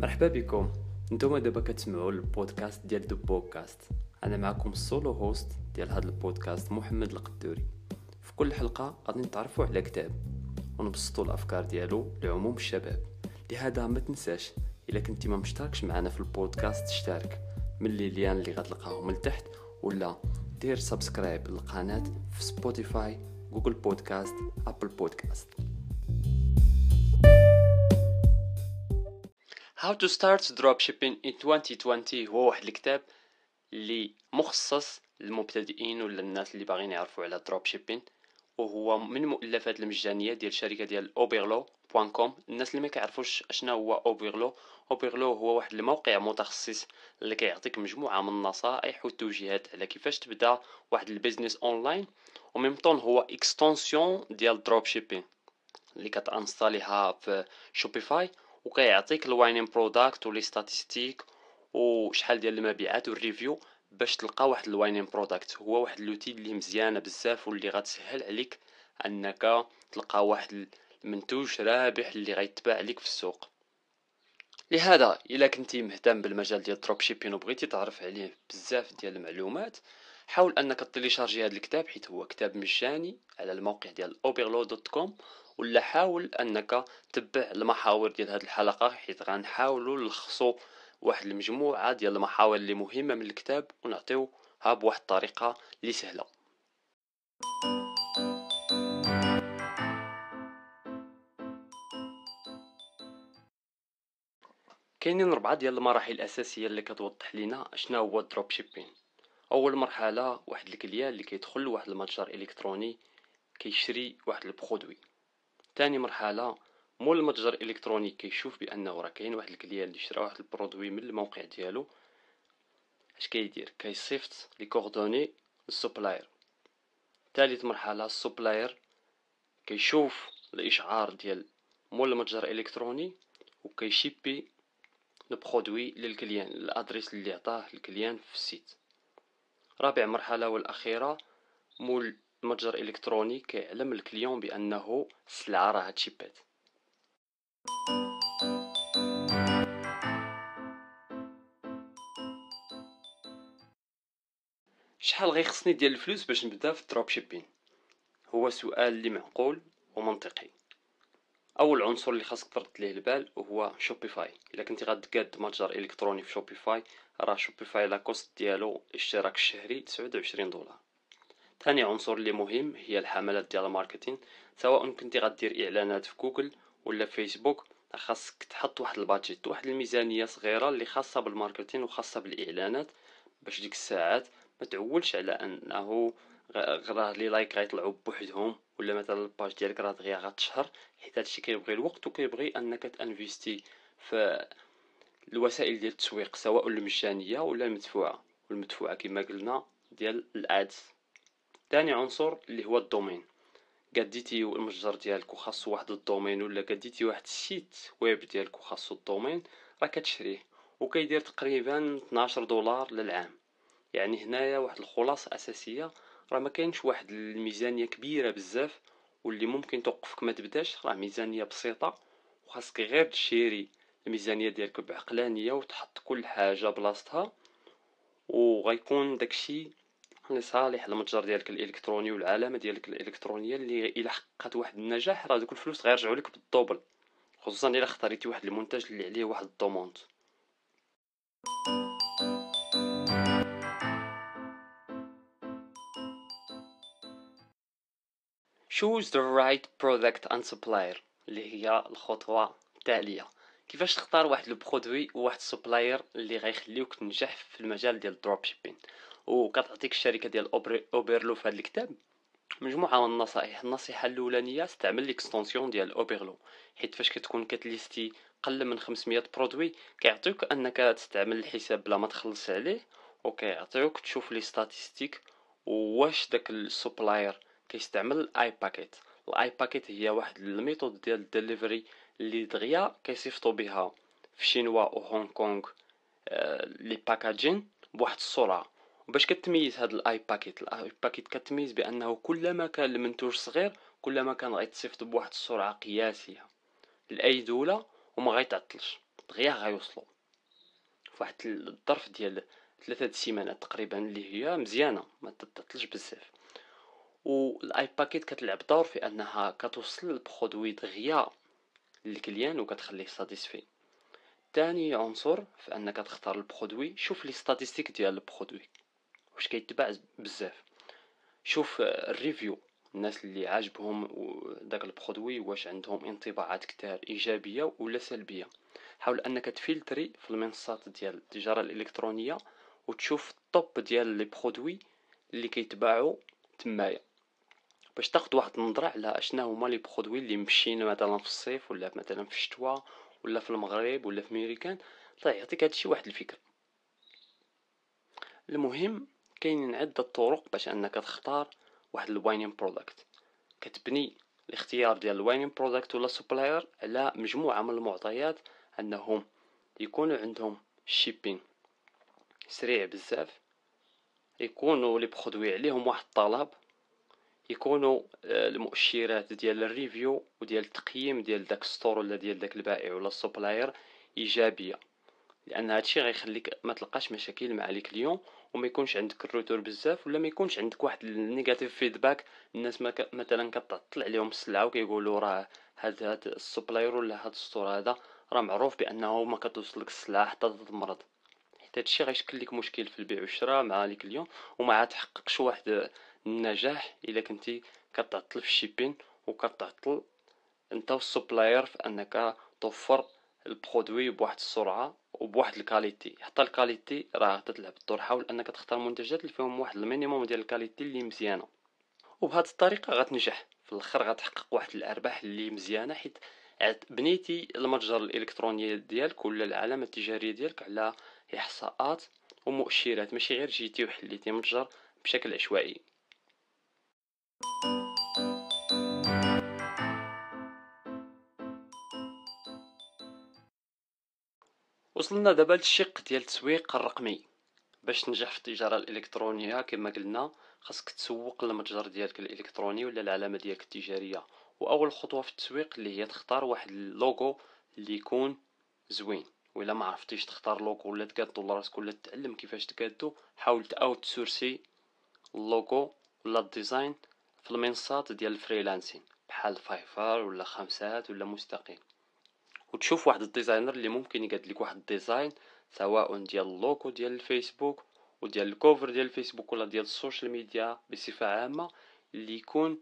مرحبا بكم. نتوما دابا كتسمعوا البودكاست ديال دو بودكاست أنا معكم ال solo host ديال هذا البودكاست محمد القدوري. في كل حلقة غادي نتعرفوا على كتاب ونبسطوا الأفكار ديالو لعموم الشباب. لهذا ما تنساش إلا كنتي ما مشتركش معنا في البودكاست اشترك من les liens اللي غتلقاهم من تحت ولا دير subscribe للقناة في Spotify Google Podcast Apple Podcast How to start dropshipping in 2020 هو واحد الكتاب اللي مخصص للمبتدئين ولا الناس اللي باغيين يعرفوا على dropshipping وهو من المؤلفات المجانية ديال الشركة ديال Oberlo.com الناس اللي ما كيعرفوش اشنا هو Oberlo Oberlo هو واحد الموقع متخصص اللي كيعطيك مجموعة من النصائح والتوجيهات على كيفاش تبدأ واحد ال business online و même temps هو extension ديال drop اللي كتانستاليها في Shopify وكيعطيك ال winning product و les statistiques وشحال ديال المبيعات وال review باش تلقى واحد ال winning product هو واحد l'outil اللي مزيانة بزاف واللي غتسهل عليك أنك تلقى واحد المنتوج رابح اللي غيتباع عليك في السوق. لهذا إلا كنتي مهتم بالمجال ديال dropshipping وبغيتي تعرف عليه بزاف ديال المعلومات حاول أنك تيليشارجي هذا الكتاب حيت هو كتاب مجاني على الموقع ديال oberlo.com ولا حاول أنك تبع المحاور ديال هذه الحلقة حيت غنحاولوا نلخصوا واحد المجموعة ديال المحاور اللي مهمة من الكتاب ونعطيوها بواحد الطريقة اللي سهلة. كاينين ربعة ديال المراحل الأساسية اللي كتوضح لنا شنو هو الدروب شيبين أول مرحلة واحد الكليان اللي كيدخل لواحد المتجر إلكتروني كيشري واحد ال produit. تاني مرحلة مول المتجر الالكتروني كيشوف بانه راه كاين واحد ال client اللي شرا واحد ال produit من الموقع ديالو. اش كيدير؟ كيصيفط les coordonnées لل supplier. ثالث مرحلة ال supplier كيشوف الإشعار ديال مول المتجر الإلكتروني وكيشيبي ال produit لل client ال adresse اللي عطاه ال client في ال site. رابع مرحلة والأخيرة مول المتجر الالكتروني كيعلم ال client بأنه السلعه راه تشيبات شحال غيخصني ديال الفلوس باش نبدا في ال dropshipping؟ هو سؤال اللي معقول ومنطقي. أول عنصر اللي خاصك ترد ليه البال هو Shopify إلا كنتي غتقاد متجر إلكتروني في Shopify راه Shopify la cost ديالو الاشتراك الشهري 29 دولار. ثاني عنصر اللي مهم هي الحملات ديال ال marketing سواء كنتي غدير إعلانات في جوجل ولا فيسبوك خاصك تحط واحد ال budget واحد الميزانية صغيرة اللي خاصة ب ال marketing وخاصة بالإعلانات باش ديك الساعات ما تعولش على أنه راه les likes غيطلعوا بوحدهم ولا مثلا ال page ديالك راه دغيا غتشهر حيت هادشي كيبغي الوقت وكيبغي أنك ت investir في الوسائل ديال التسويق سواء المجانية ولا المدفوعة. والمدفوعة كما قلنا ديال ال ads ثاني عنصر اللي هو ال domaine. قديتي المتجر ديالك وخاصو واحد ال domaine ولا قديتي واحد ال site web ديالك وخاصو ال domaine راه كتشريه وكيدير تقريبا 12 دولار للعام. يعني هنايا واحد الخلاصة أساسية راه ما كاينش واحد الميزانية كبيرة بزاف واللي ممكن توقفك ما تبداش راه ميزانية بسيطة وخاصك غير تشيري الميزانية ديالك بعقلانية وتحط كل حاجة بلاصتها وغيكون داكشي لصالح المتجر ديالك الإلكتروني والعلامة ديالك الإلكترونية اللي إلا حققت واحد النجاح راه دوك الفلوس غيرجعوا لك بالدوبل خصوصا إلا اختاريتي واحد المنتج اللي عليه واحد الضمانت choose the right product and supplier اللي هي الخطوة التالية. كيفاش تختار واحد ال produit وواحد ال supplier اللي غيخليوك تنجح في المجال ديال ال dropshipping؟ وكتعطيك الشركة ديال Oberlo في هذا الكتاب. مجموعة من النصائح. النصيحة الأولانية استعمل l'extension ديال Oberlo. حيت فاش كتكون كت lister قل من 500 produit كيعطيوك أنك تستعمل الحساب بلا ما تخلص عليه وكيعطيوك تشوف les statistiques واش داك ال supplier كيستعمل ال ePacket ال ePacket هي واحد ال méthode ديال الدليفري اللي دغيا كيصيفطوا بها في شينوا و هونغ كونغ آه les packaging بواحد السرعة. باش كتميز هاد ال ePacket. ال ePacket كتميز بأنه كلما كان المنتوج صغير كلما كان غيتصيفط بواحد السرعه قياسية. لأي دولة وما غيتعطلش. دغيا غيوصلوا فواحد الظرف ديال ثلاثة السيمانات تقريبا اللي هي مزيانة ما تعطلش بزاف. و ال ePacket كتلعب دور في أنها كتوصل ال produit دغيا لل client وكتخليه satisfait تاني عنصر في أنك تختار ال produit شوف les statistiques ديال ال produit واش كيتباع بزاف. شوف ال review الناس اللي عاجبهم داك ال produit واش عندهم انطباعات كتار إيجابية ولا سلبية. حاول أنك ت filtrer في المنصات ديال التجارة الإلكترونية وتشوف ال top ديال les produits اللي كيتباعوا تمايا. باش تاخد واحد النظرة على اشنا هما les produits اللي ماشيين مثلا في الصيف ولا مثلا في الشتوى ولا في المغرب ولا في ميريكان طيب يعطيك هادشي واحد الفكرة. المهم كاينين عدة طرق باش انك تختار واحد ال winning product. كتبني الاختيار ديال ال winning product ولا supplier على مجموعة من المعطيات انهم يكونوا عندهم shipping سريع بزاف. يكونوا les produits عليهم واحد الطلب. يكونوا آه، المؤشرات ديال ال review وديال التقييم ديال داك store ولا ديال داك البائع ولا ال supplier إيجابية. لأن هادشي غيخليك ما تلقاش مشاكل مع les clients وما يكونش عندك ال retour بزاف ولا ما يكونش عندك واحد ال negative feedback الناس ما ك... مثلا كتعطل عليهم السلعة وكيقولوا راه هاد هاد ال supplier ولا هاد ال store هذا راه معروف بأنه ما كتوصلك السلعة حتى تتمرض حتى هادشي غيشكل لك مشكل في البيع والشراء مع les clients وما تحققش واحد النجاح إلا كنتي كتعطل في ال shipping وكتعطل أنت و ال supplier في أنك توفر ال produit بواحد السرعة وبواحد ال qualité. حتى ال qualité راه تتلعب الدور. حاول أنك تختار منتجات اللي فيهم واحد ال minimum ديال ال qualité اللي مزيانة. وبهذه الطريقة غتنجح. في الآخر غتحقق واحد الأرباح اللي مزيانة حيت بنيتي المتجر الإلكتروني ديالك ولا العلامة التجارية ديالك على إحصاءات ومؤشرات ماشي غير جيتي وحليتي متجر بشكل عشوائي. وصلنا دابا للشق ديال التسويق الرقمي. باش تنجح في التجارة الإلكترونية كما قلنا خاصك تسوق المتجر ديالك الإلكتروني ولا العلامة ديالك التجارية. وأول خطوة في التسويق اللي هي تختار واحد اللوغو اللي يكون زوين. ولا ما عرفتيش تختار لوغو ولا تقادو لراسك ولا تتعلم كيفاش تقادو حاول ت outsourcer ال logo ولا ال design في المنصات ديال ال freelancing بحال Fiverr ولا خمسات ولا مستقل. وتشوف واحد ال designer اللي ممكن يقاد لك واحد ال design سواء ديال اللوكو ديال الفيسبوك وديال ال cover ديال الفيسبوك ولا ديال ال social media بصفة عامة اللي يكون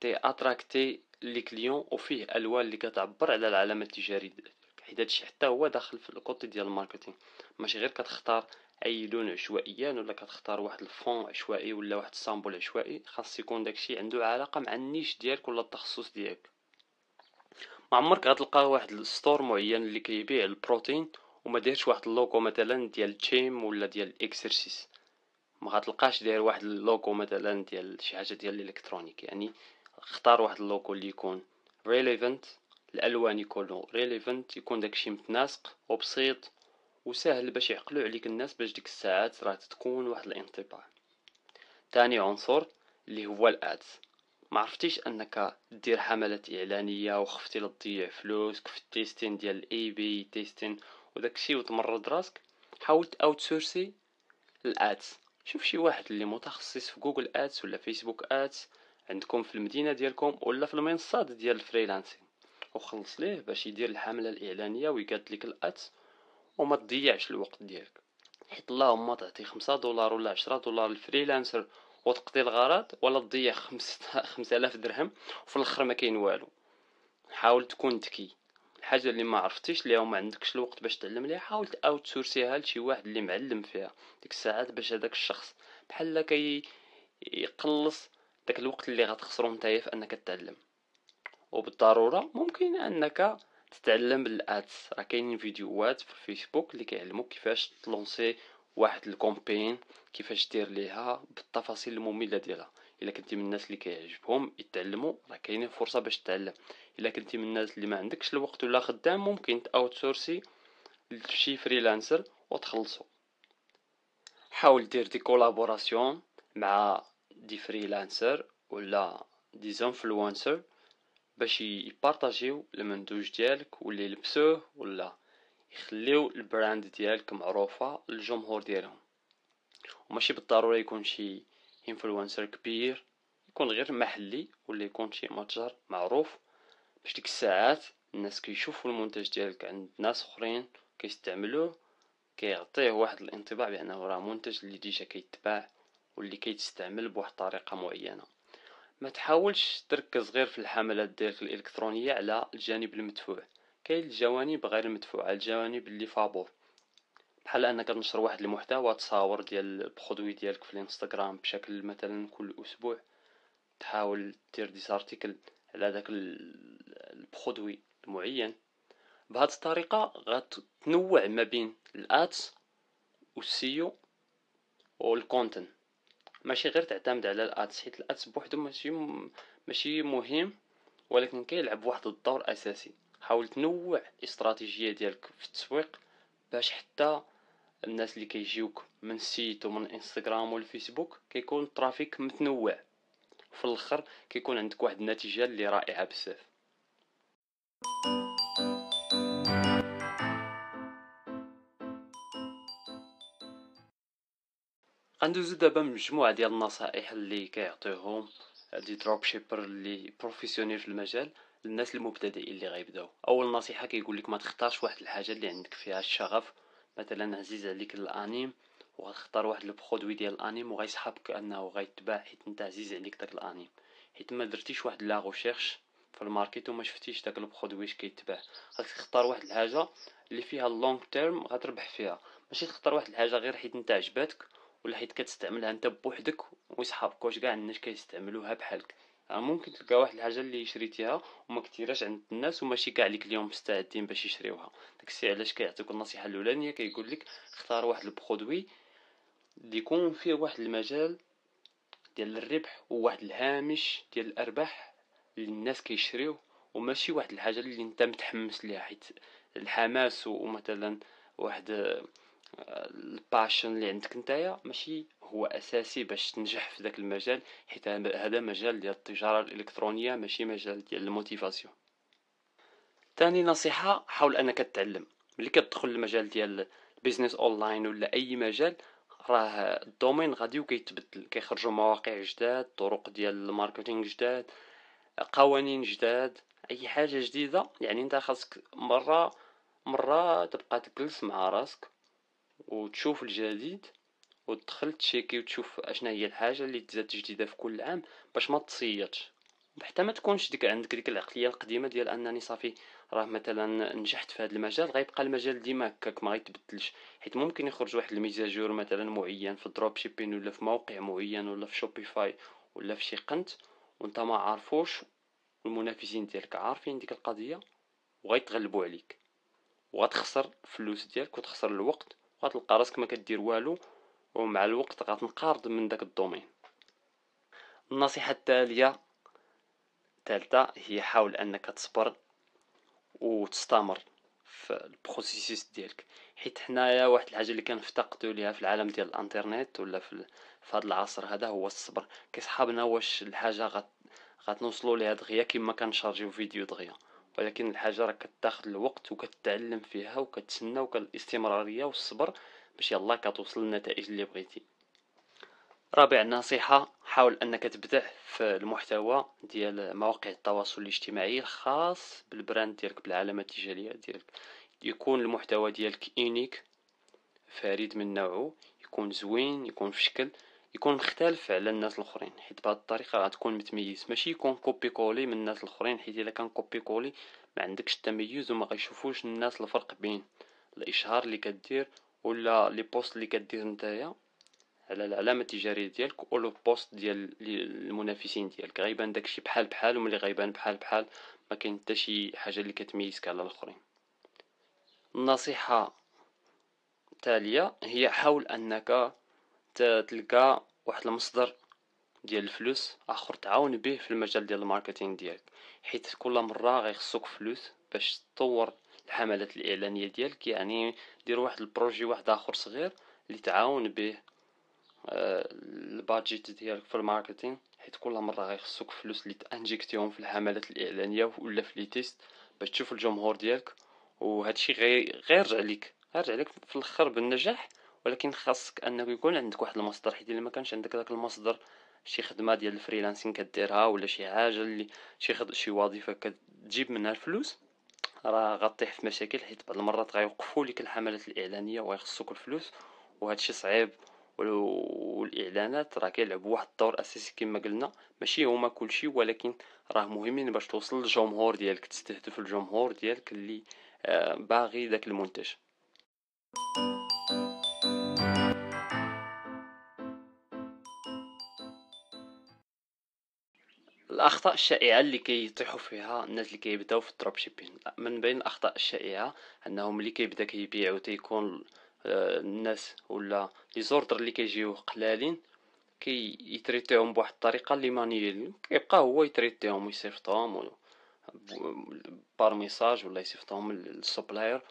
تي attracter les clients وفيه ألوان اللي كتعبر على العلامه التجاريه حيت هادشي حتى هو داخل في ال côté ديال ال marketing. ماشي غير كتختار أي لون عشوائيا ولا كتختار واحد ال font عشوائي ولا واحد ال symbole عشوائي خاص يكون داكشي عنده علاقة مع ال niche ديالك ولا التخصص ديالك. عمرك غتلقى واحد ال store معين اللي كيبيع البروتين وما دايرش واحد اللوغو مثلا ديال الجيم ولا ديال exercices ما غتلقاش داير واحد اللوغو مثلا ديال شي حاجة ديال ال électronique يعني اختار واحد اللوغو اللي يكون relevant الألوان يكونوا relevant يكون داكشي متناسق وبسيط وسهل باش يعقلوا عليك الناس باش ديك الساعات راه تكون واحد الانطباع. تاني عنصر اللي هو ال ads. ما عرفتيش أنك دير حملات إعلانية وخفتي لتضيع فلوسك في ال testing ديال ال A/B testing وداكشي وتمرض راسك؟ حاول outsourcer ال ads شوف شي واحد اللي متخصص في Google Ads ولا Facebook Ads عندكم في المدينة ديالكم ولا في المنصات ديال ال freelancing وخلص ليه باش يدير الحملة الإعلانية ويقاد لك ال ads وما تضيعش الوقت ديالك. حيت اللهم تعطي خمسة دولار ولا عشرة دولار ال freelancer وتقضي الغرض ولا تضيع خمس خمسة درهم وفي الأخر ما كاين والو. حاول تكون ذكي. الحاجة اللي ما عرفتيش ليها وما عندكش الوقت باش تعلم ليها حاول outsource يها لشي واحد اللي معلم فيها. ديك الساعات باش هذاك الشخص بحال كي يقلص داك الوقت اللي غتخسرو نتايا في أنك تتعلم وبالضرورة ممكن أنك تتعلم بال ads. راه كاينين فيديوهات في الفيسبوك اللي كيعلموك كيفاش تلونسي واحد ال campaign كيفاش دير ليها بالتفاصيل المملة ديالها. إلا كنتي من الناس اللي كيعجبهم يتعلموا. راه كاينين فرصة باش تتعلم. إلا كنتي من الناس اللي ما عندكش الوقت ولا خدام ممكن outsource ي لشي freelancer وتخلصو. حاول دير des collaborations مع des freelancers ولا des influenceurs باش يبارطاجيو المنتوج ديالك ولا يلبسوه ولا يخليو ال brand ديالك معروفة للجمهور ديالهم. وماشي بالضرورة يكون شي influenceur كبير يكون غير محلي ولا يكون شي متجر معروف. باش ديك الساعات الناس كيشوفوا المنتج ديالك عند ناس أخرين كيستعملوه كيعطيه واحد الانطباع بأنه راه منتج اللي déjà كيتباع واللي كيتستعمل بواحد الطريقة معينة. ما تحاولش تركز غير في الحملات ديالك الإلكترونية على الجانب المدفوع. كاين الجوانب غير المدفوعة الجوانب اللي فابور. بحال أنك تنشر واحد المحتوى تصاور ديال ال produit ديالك في الإنستغرام بشكل مثلا كل أسبوع تحاول دير des articles على داك ال produit المعين. بهاد الطريقة غتنوع ما بين ال ads وال SEO وال content ماشي غير تعتمد على ال ads حيت ال ads بوحدو ماشي ماشي مهم ولكن كيلعب واحد الدور أساسي. حاول تنوع الاستراتيجية ديالك في التسويق باش حتى الناس اللي كيجيوك من ال site ومن إنستغرام والفيسبوك كيكون ال traffic متنوع. في الآخر كيكون عندك واحد النتيجة اللي رائعة بزاف. غندوزو دابا مجموعة ديال النصائح اللي كيعطيهم des dropshippers اللي professionnels في المجال. للناس المبتدئين اللي غيبداو. أول نصيحة كيقول لك ما تختارش واحد الحاجة اللي عندك فيها الشغف. مثلا عزيز عليك الأنيم وغتختار واحد ال produit ديال الأنيم وغيسحبك انه غيتباع حيت أنت عزيز عليك داك الأنيم. حيت ما درتيش واحد la recherche في ال market وما شفتيش داك ال produit واش كيتباع. خاصك تختار واحد الحاجة اللي فيها اللونغ تيرم غتربح فيها. ماشي تختار واحد الحاجة غير حيت أنت عجباتك ولا حيت كتستعملها أنت بوحدك وصحابك واش كاع الناس كيستعملوها بحالك. ممكن تلقى واحد الحاجة اللي شريتيها وما كثيراش عند الناس وماشي كاع اللي اليوم مستعدين باش يشريوها. داكشي علاش كيعطيك النصيحة الأولانية كيقول لك اختار واحد البرودوي اللي يكون فيه واحد المجال ديال الربح وواحد الهامش ديال الأرباح اللي الناس كيشريوه وماشي واحد الحاجة اللي انت متحمس ليها حيت الحماس ومثلا واحد ال passion اللي عندك نتايا ماشي هو أساسي باش تنجح في ذاك المجال حيت هذا مجال ديال التجارة الإلكترونية ماشي مجال ديال ال motivation. ثاني نصيحة حاول أنك تتعلم. ملي كتدخل المجال ديال ال business online ولا أي مجال راه ال domaine غادي وكيتبدل. كيخرجوا مواقع جداد طرق ديال ال marketing جداد قوانين جداد أي حاجة جديدة يعني أنت خاصك مره مرة تبقى تجلس مع راسك. وتشوف الجديد وتدخل تشيكي وتشوف أشنا هي الحاجة اللي تزاد جديدة في كل عام باش ما تصيدش حتى ما تكونش ديك عندك ديك العقلية القديمة ديال أنني صافي راه مثلا نجحت في هذا المجال غيبقى المجال ديما هكاك ما غيتبدلش. حيت ممكن يخرج واحد ال mise à jour مثلا معين في ال dropshipping ولا في موقع معين ولا في Shopify ولا في شي قنت وانت ما عارفوش والمنافسين ديالك. عارفين ديك القضية وغيتغلبوا عليك. وغتخسر الفلوس ديالك وتخسر الوقت وغتلقى راسك ما كدير والو ومع الوقت غتنقرض من داك ال domaine. النصيحة التالية الثالثه هي حاول أنك تصبر وتستمر في ال processus ديالك. حيت حنايا واحد الحاجة اللي كنفتقدوا ليها في العالم ديال الانترنت ولا في في هذا العصر هذا هو الصبر. كيصحابنا واش الحاجة غت غتنوصلوا ليها دغيا كما كنشارجيو فيديو دغيا. ولكن الحاجة راه كتاخذ الوقت وكتعلم فيها وكتسنى وكالاستمرارية والصبر باش يلا كتوصل للنتائج اللي بغيتي. رابع نصيحة حاول أنك تبدع في المحتوى ديال مواقع التواصل الاجتماعي الخاص بال brand ديالك بالعلامة التجارية ديالك. يكون المحتوى ديالك unique فريد من نوعه يكون زوين يكون في شكل يكون مختلف على الناس الأخرين حيت بهذه الطريقة غتكون متميز. ماشي يكون copier-coller من الناس الأخرين حيت إلا كان copier-coller ما عندكش التميز وما غيشوفوش الناس الفرق بين الإشهار اللي كدير ولا les posts اللي كدير نتايا على العلامة التجارية ديالك و le post ديال المنافسين ديالك. غيبان داكشي بحال بحال وملي غيبان بحال بحال ما كاين حتى شي حاجة اللي كتميزك على الأخرين. النصيحة التالية هي حاول أنك تلقى واحد المصدر ديال الفلوس آخر تعاون به في المجال ديال ال marketing ديالك. حيت كل مرة غيخصك فلوس باش تطور الحملات الإعلانية ديالك يعني دير واحد ال projet واحد آخر صغير اللي تعاون به آه، ال budget ديالك في ال marketing. حيت كل مرة غيخصك فلوس اللي تانجيكتيهم في الحملات الإعلانية ولا في les tests باش تشوف الجمهور ديالك. وهادشي غير غيرجع ليك. غيرجع ليك في الأخر بالنجاح. ولكن خاصك أنه يكون عندك واحد المصدر حيت إلا ما كانش عندك داك المصدر شي خدمة ديال الفريلانسين كديرها ولا شي حاجة اللي شي خد... شي وظيفة كتجيب منها الفلوس راه غطيح في مشاكل حيت بعض المرات غيوقفوا لك الحملات الإعلانية وغيخصوك الفلوس وهادشي صعيب. والإعلانات راه كيلعبوا واحد الدور أساسي كما قلنا ماشي هما كلشي ولكن راه مهمين باش توصل للجمهور ديالك تستهدف الجمهور ديالك اللي آه، باغي داك المنتج. الاخطاء الشائعة اللي كيطيحوا فيها الناس اللي كيبداو في الدروب شيبين من بين الأخطاء الشائعة أنهم ملي كيبدا كيبيع وتيكون آه، الناس ولا les orders اللي كيجيو قلالين كي بواحد الطريقة اللي manuel كيبقى هو يتريتيهم ويصيفطهم par message ولا يصيفطهم لل supplier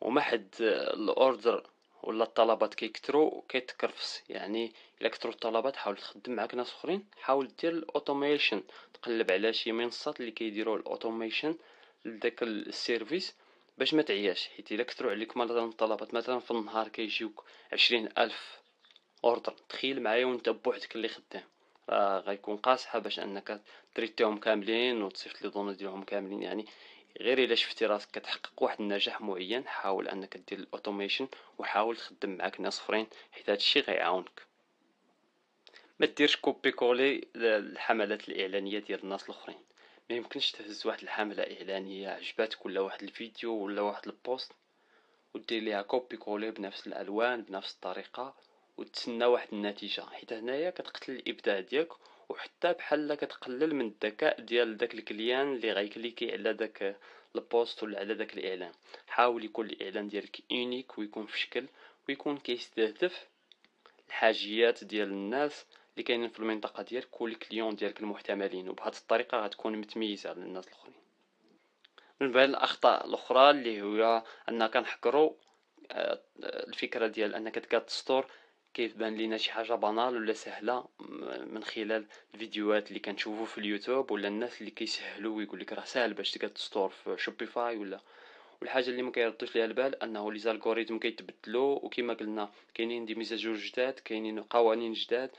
وما حد ال order ولا الطلبات كيكثروا كيتكرفس يعني إلا كثروا الطلبات حاول تخدم معاك ناس أخرين حاول دير ال automation. تقلب على شي منصات اللي كيديروا ال automation لداك ال service باش ما تعياش. حيت إلا كثروا عليك مثلا الطلبات مثلا في النهار كيجيوك عشرين ألف order. تخيل معايا وأنت بوحدك اللي خدام. راه غيكون قاصحة باش أنك تريتيهم كاملين وتصيفط les données ديالهم كاملين. يعني غير إلا شفتي راسك كتحقق واحد النجاح معين حاول أنك دير ال automation وحاول تخدم معاك ناس أخرين حيت هادشي غيعاونك. ما ديرش copier coller الحملات الإعلانية ديال الناس الأخرين. ما يمكنش تهز واحد الحملة إعلانية عجباتك ولا واحد الفيديو ولا واحد ال poste ودير ليها copier coller بنفس الألوان بنفس الطريقة وتسنى واحد النتيجة. حيت هنايا كتقتل الإبداع ديالك وحتى بحال كتقلل من الذكاء ديال داك ال client اللي غيكليكي على داك ال poste ولا على داك الإعلان. حاول يكون الإعلان ديالك unique ويكون في شكل ويكون كيستهدف الحاجيات ديال الناس اللي كاينين في المنطقة ديالك les clients ديالك المحتملين. وبهذه الطريقة غتكون متميز على الناس الآخرين. من بين الأخطاء الأخرى اللي هو اننا كنحكروا آه، الفكرة ديال أنك store كيبان لينا شي حاجة banale ولا سهلة من خلال الفيديوهات اللي كنشوفو في اليوتيوب ولا الناس اللي كيسهلوا ويقول لك راه ساهل باش تقاد store في شوبيفاي ولا والحاجة اللي ما كيردوش ليها البال أنه les algorithmes كيتبدلوا وكما قلنا كاينين des mises à jour جداد كاينين قوانين جداد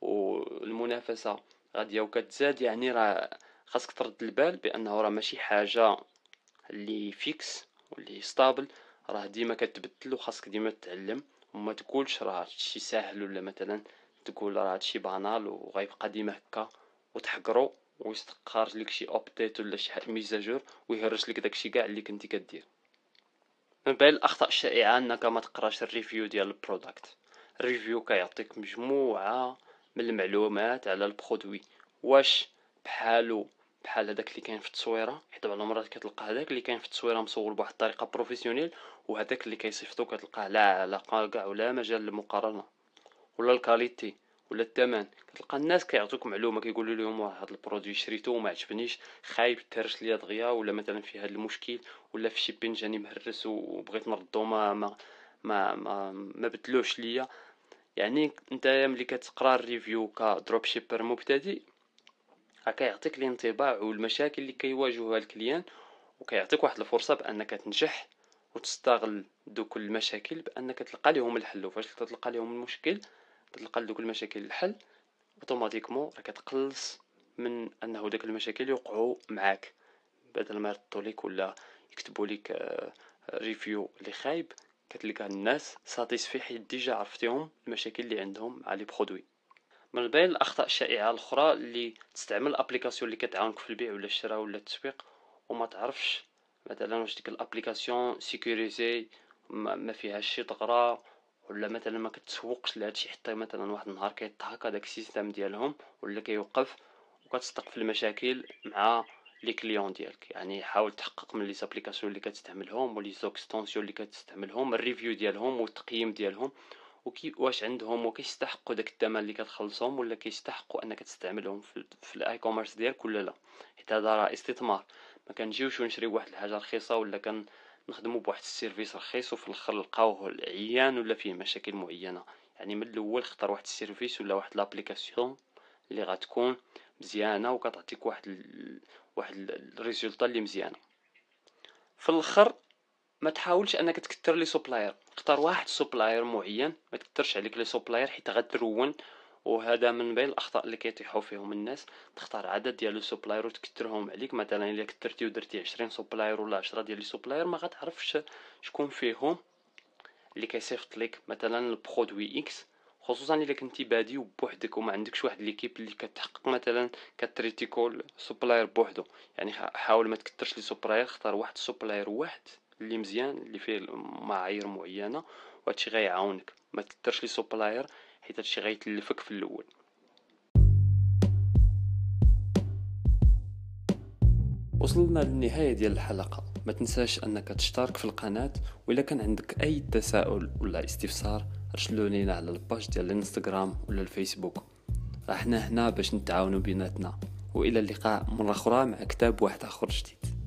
والمنافسة غادية وكتزاد. يعني راه خاصك ترد البال بأنه راه ماشي حاجة اللي fixe واللي stable راه ديما كتبدل وخاصك ديما تتعلم. وما تقولش راه هادشي ساهل ولا مثلا تقول راه هادشي banal وغيبقى ديما هكا وتحقرو ويستخرج لك شي update ولا شي mise à jour ويهرش لك داكشي كاع اللي كنتي كدير. من بين الأخطاء الشائعة أنك ما تقراش ال review ديال ال product ال review كيعطيك مجموعة من المعلومات على ال produit. واش؟ بحالو بحال هذاك اللي كاين في التصويرة. حيت بعض المرات كتلقى هذاك اللي كاين في التصويرة مصور بواحد الطريقة professionnelle وهذاك اللي كيصيفطو كتلقاه لا علاقة كاع ولا مجال للمقارنة. ولا ال qualité ولا الثمن كتلقى الناس كيعطوك معلومة كيقولوا لهم هذا ال produit شريته وما عجبنيش خايب تهرش ليا دغيا ولا مثلا في هذا المشكل ولا في شي بين جاني مهرس وبغيت نردو ما ما ما ما, ما بدلوش ليا. يعني انت ملي كتقرا ال review ك dropshipper مبتدئ كيعطيك الانطباع والمشاكل اللي كيواجهها ال client وكيعطيك واحد الفرصة بأنك تنجح وتستغل دوك المشاكل بأنك تلقى لهم الحل. وفاش تلقى لهم المشكل تلقى لدوك المشاكل الحل automatiquement راه كتقلص من أنه داك المشاكل يوقعوا معاك. بدل ما يردوا لك ولا يكتبوا لك review اللي خايب كتلقى الناس satisfaits حيت déjà عرفتيهم المشاكل اللي عندهم مع les produits من بين الأخطاء الشائعة الأخرى اللي تستعمل ال application اللي كتعاونك في البيع ولا الشراء ولا التسويق وما تعرفش مثلا واش ديك ال application sécurisée ما فيهاش شي ثغره ولا مثلا ما كتسوقش لهادشي حتى مثلا واحد النهار كيتهكا داك ال système ديالهم ولا كيوقف وكتصدق في المشاكل مع les clients ديالك. يعني حاول تحقق من les applications اللي كتستعملهم و les extensions اللي كتستعملهم ال review ديالهم والتقييم ديالهم وكي واش عندهم وكيستحقوا داك الثمن اللي كتخلصهم ولا كيستحقوا أنك تستعملهم في, في ال e-commerce ديالك ولا لا؟ حيت هذا راه استثمار. ما كنجيوش ونشريو واحد الحاجة رخيصة ولا كانخدموا بواحد ال service رخيص وفي الآخر نلقاوه عيان ولا فيه مشاكل معينة. يعني من الأول اختار واحد ال service ولا واحد l'application اللي غتكون مزيانة وكتعطيك واحد ال... واحد ال résultat اللي مزيانة. في الآخر ما تحاولش أنك تكثر les suppliers اختار واحد supplier معين ما تكثرش عليك les suppliers حيت غترون. وهذا من بين الأخطاء اللي كيطيحوا فيهم الناس. تختار عدد ديال les suppliers وتكثرهم عليك. مثلا إلا كثرتي ودرتي 20 supplier ولا 10 ديال les suppliers ما غتعرفش شكون فيهم اللي كيصيفط لك مثلا ال produit X خصوصا إلا كنتي بادي وبوحدك وما عندكش واحد l'équipe اللي كتحقق مثلا كت traiter كل supplier بوحدو. يعني حاول ما تكثرش les suppliers اختار واحد supplier واحد. اللي مزيان اللي فيه معايير معينة وهادشي غيعاونك. ما تكثرش les suppliers حيت هادشي غيتلفك في الأول. وصلنا للنهاية ديال الحلقة. ما تنساش أنك تشترك في القناة وإلا كان عندك أي تساؤل ولا استفسار ارسلوا لينا على الباج ديال الإنستغرام ولا الفيسبوك. راحنا هنا باش نتعاونوا بيناتنا. وإلى اللقاء مرة أخرى مع كتاب واحد آخر جديد.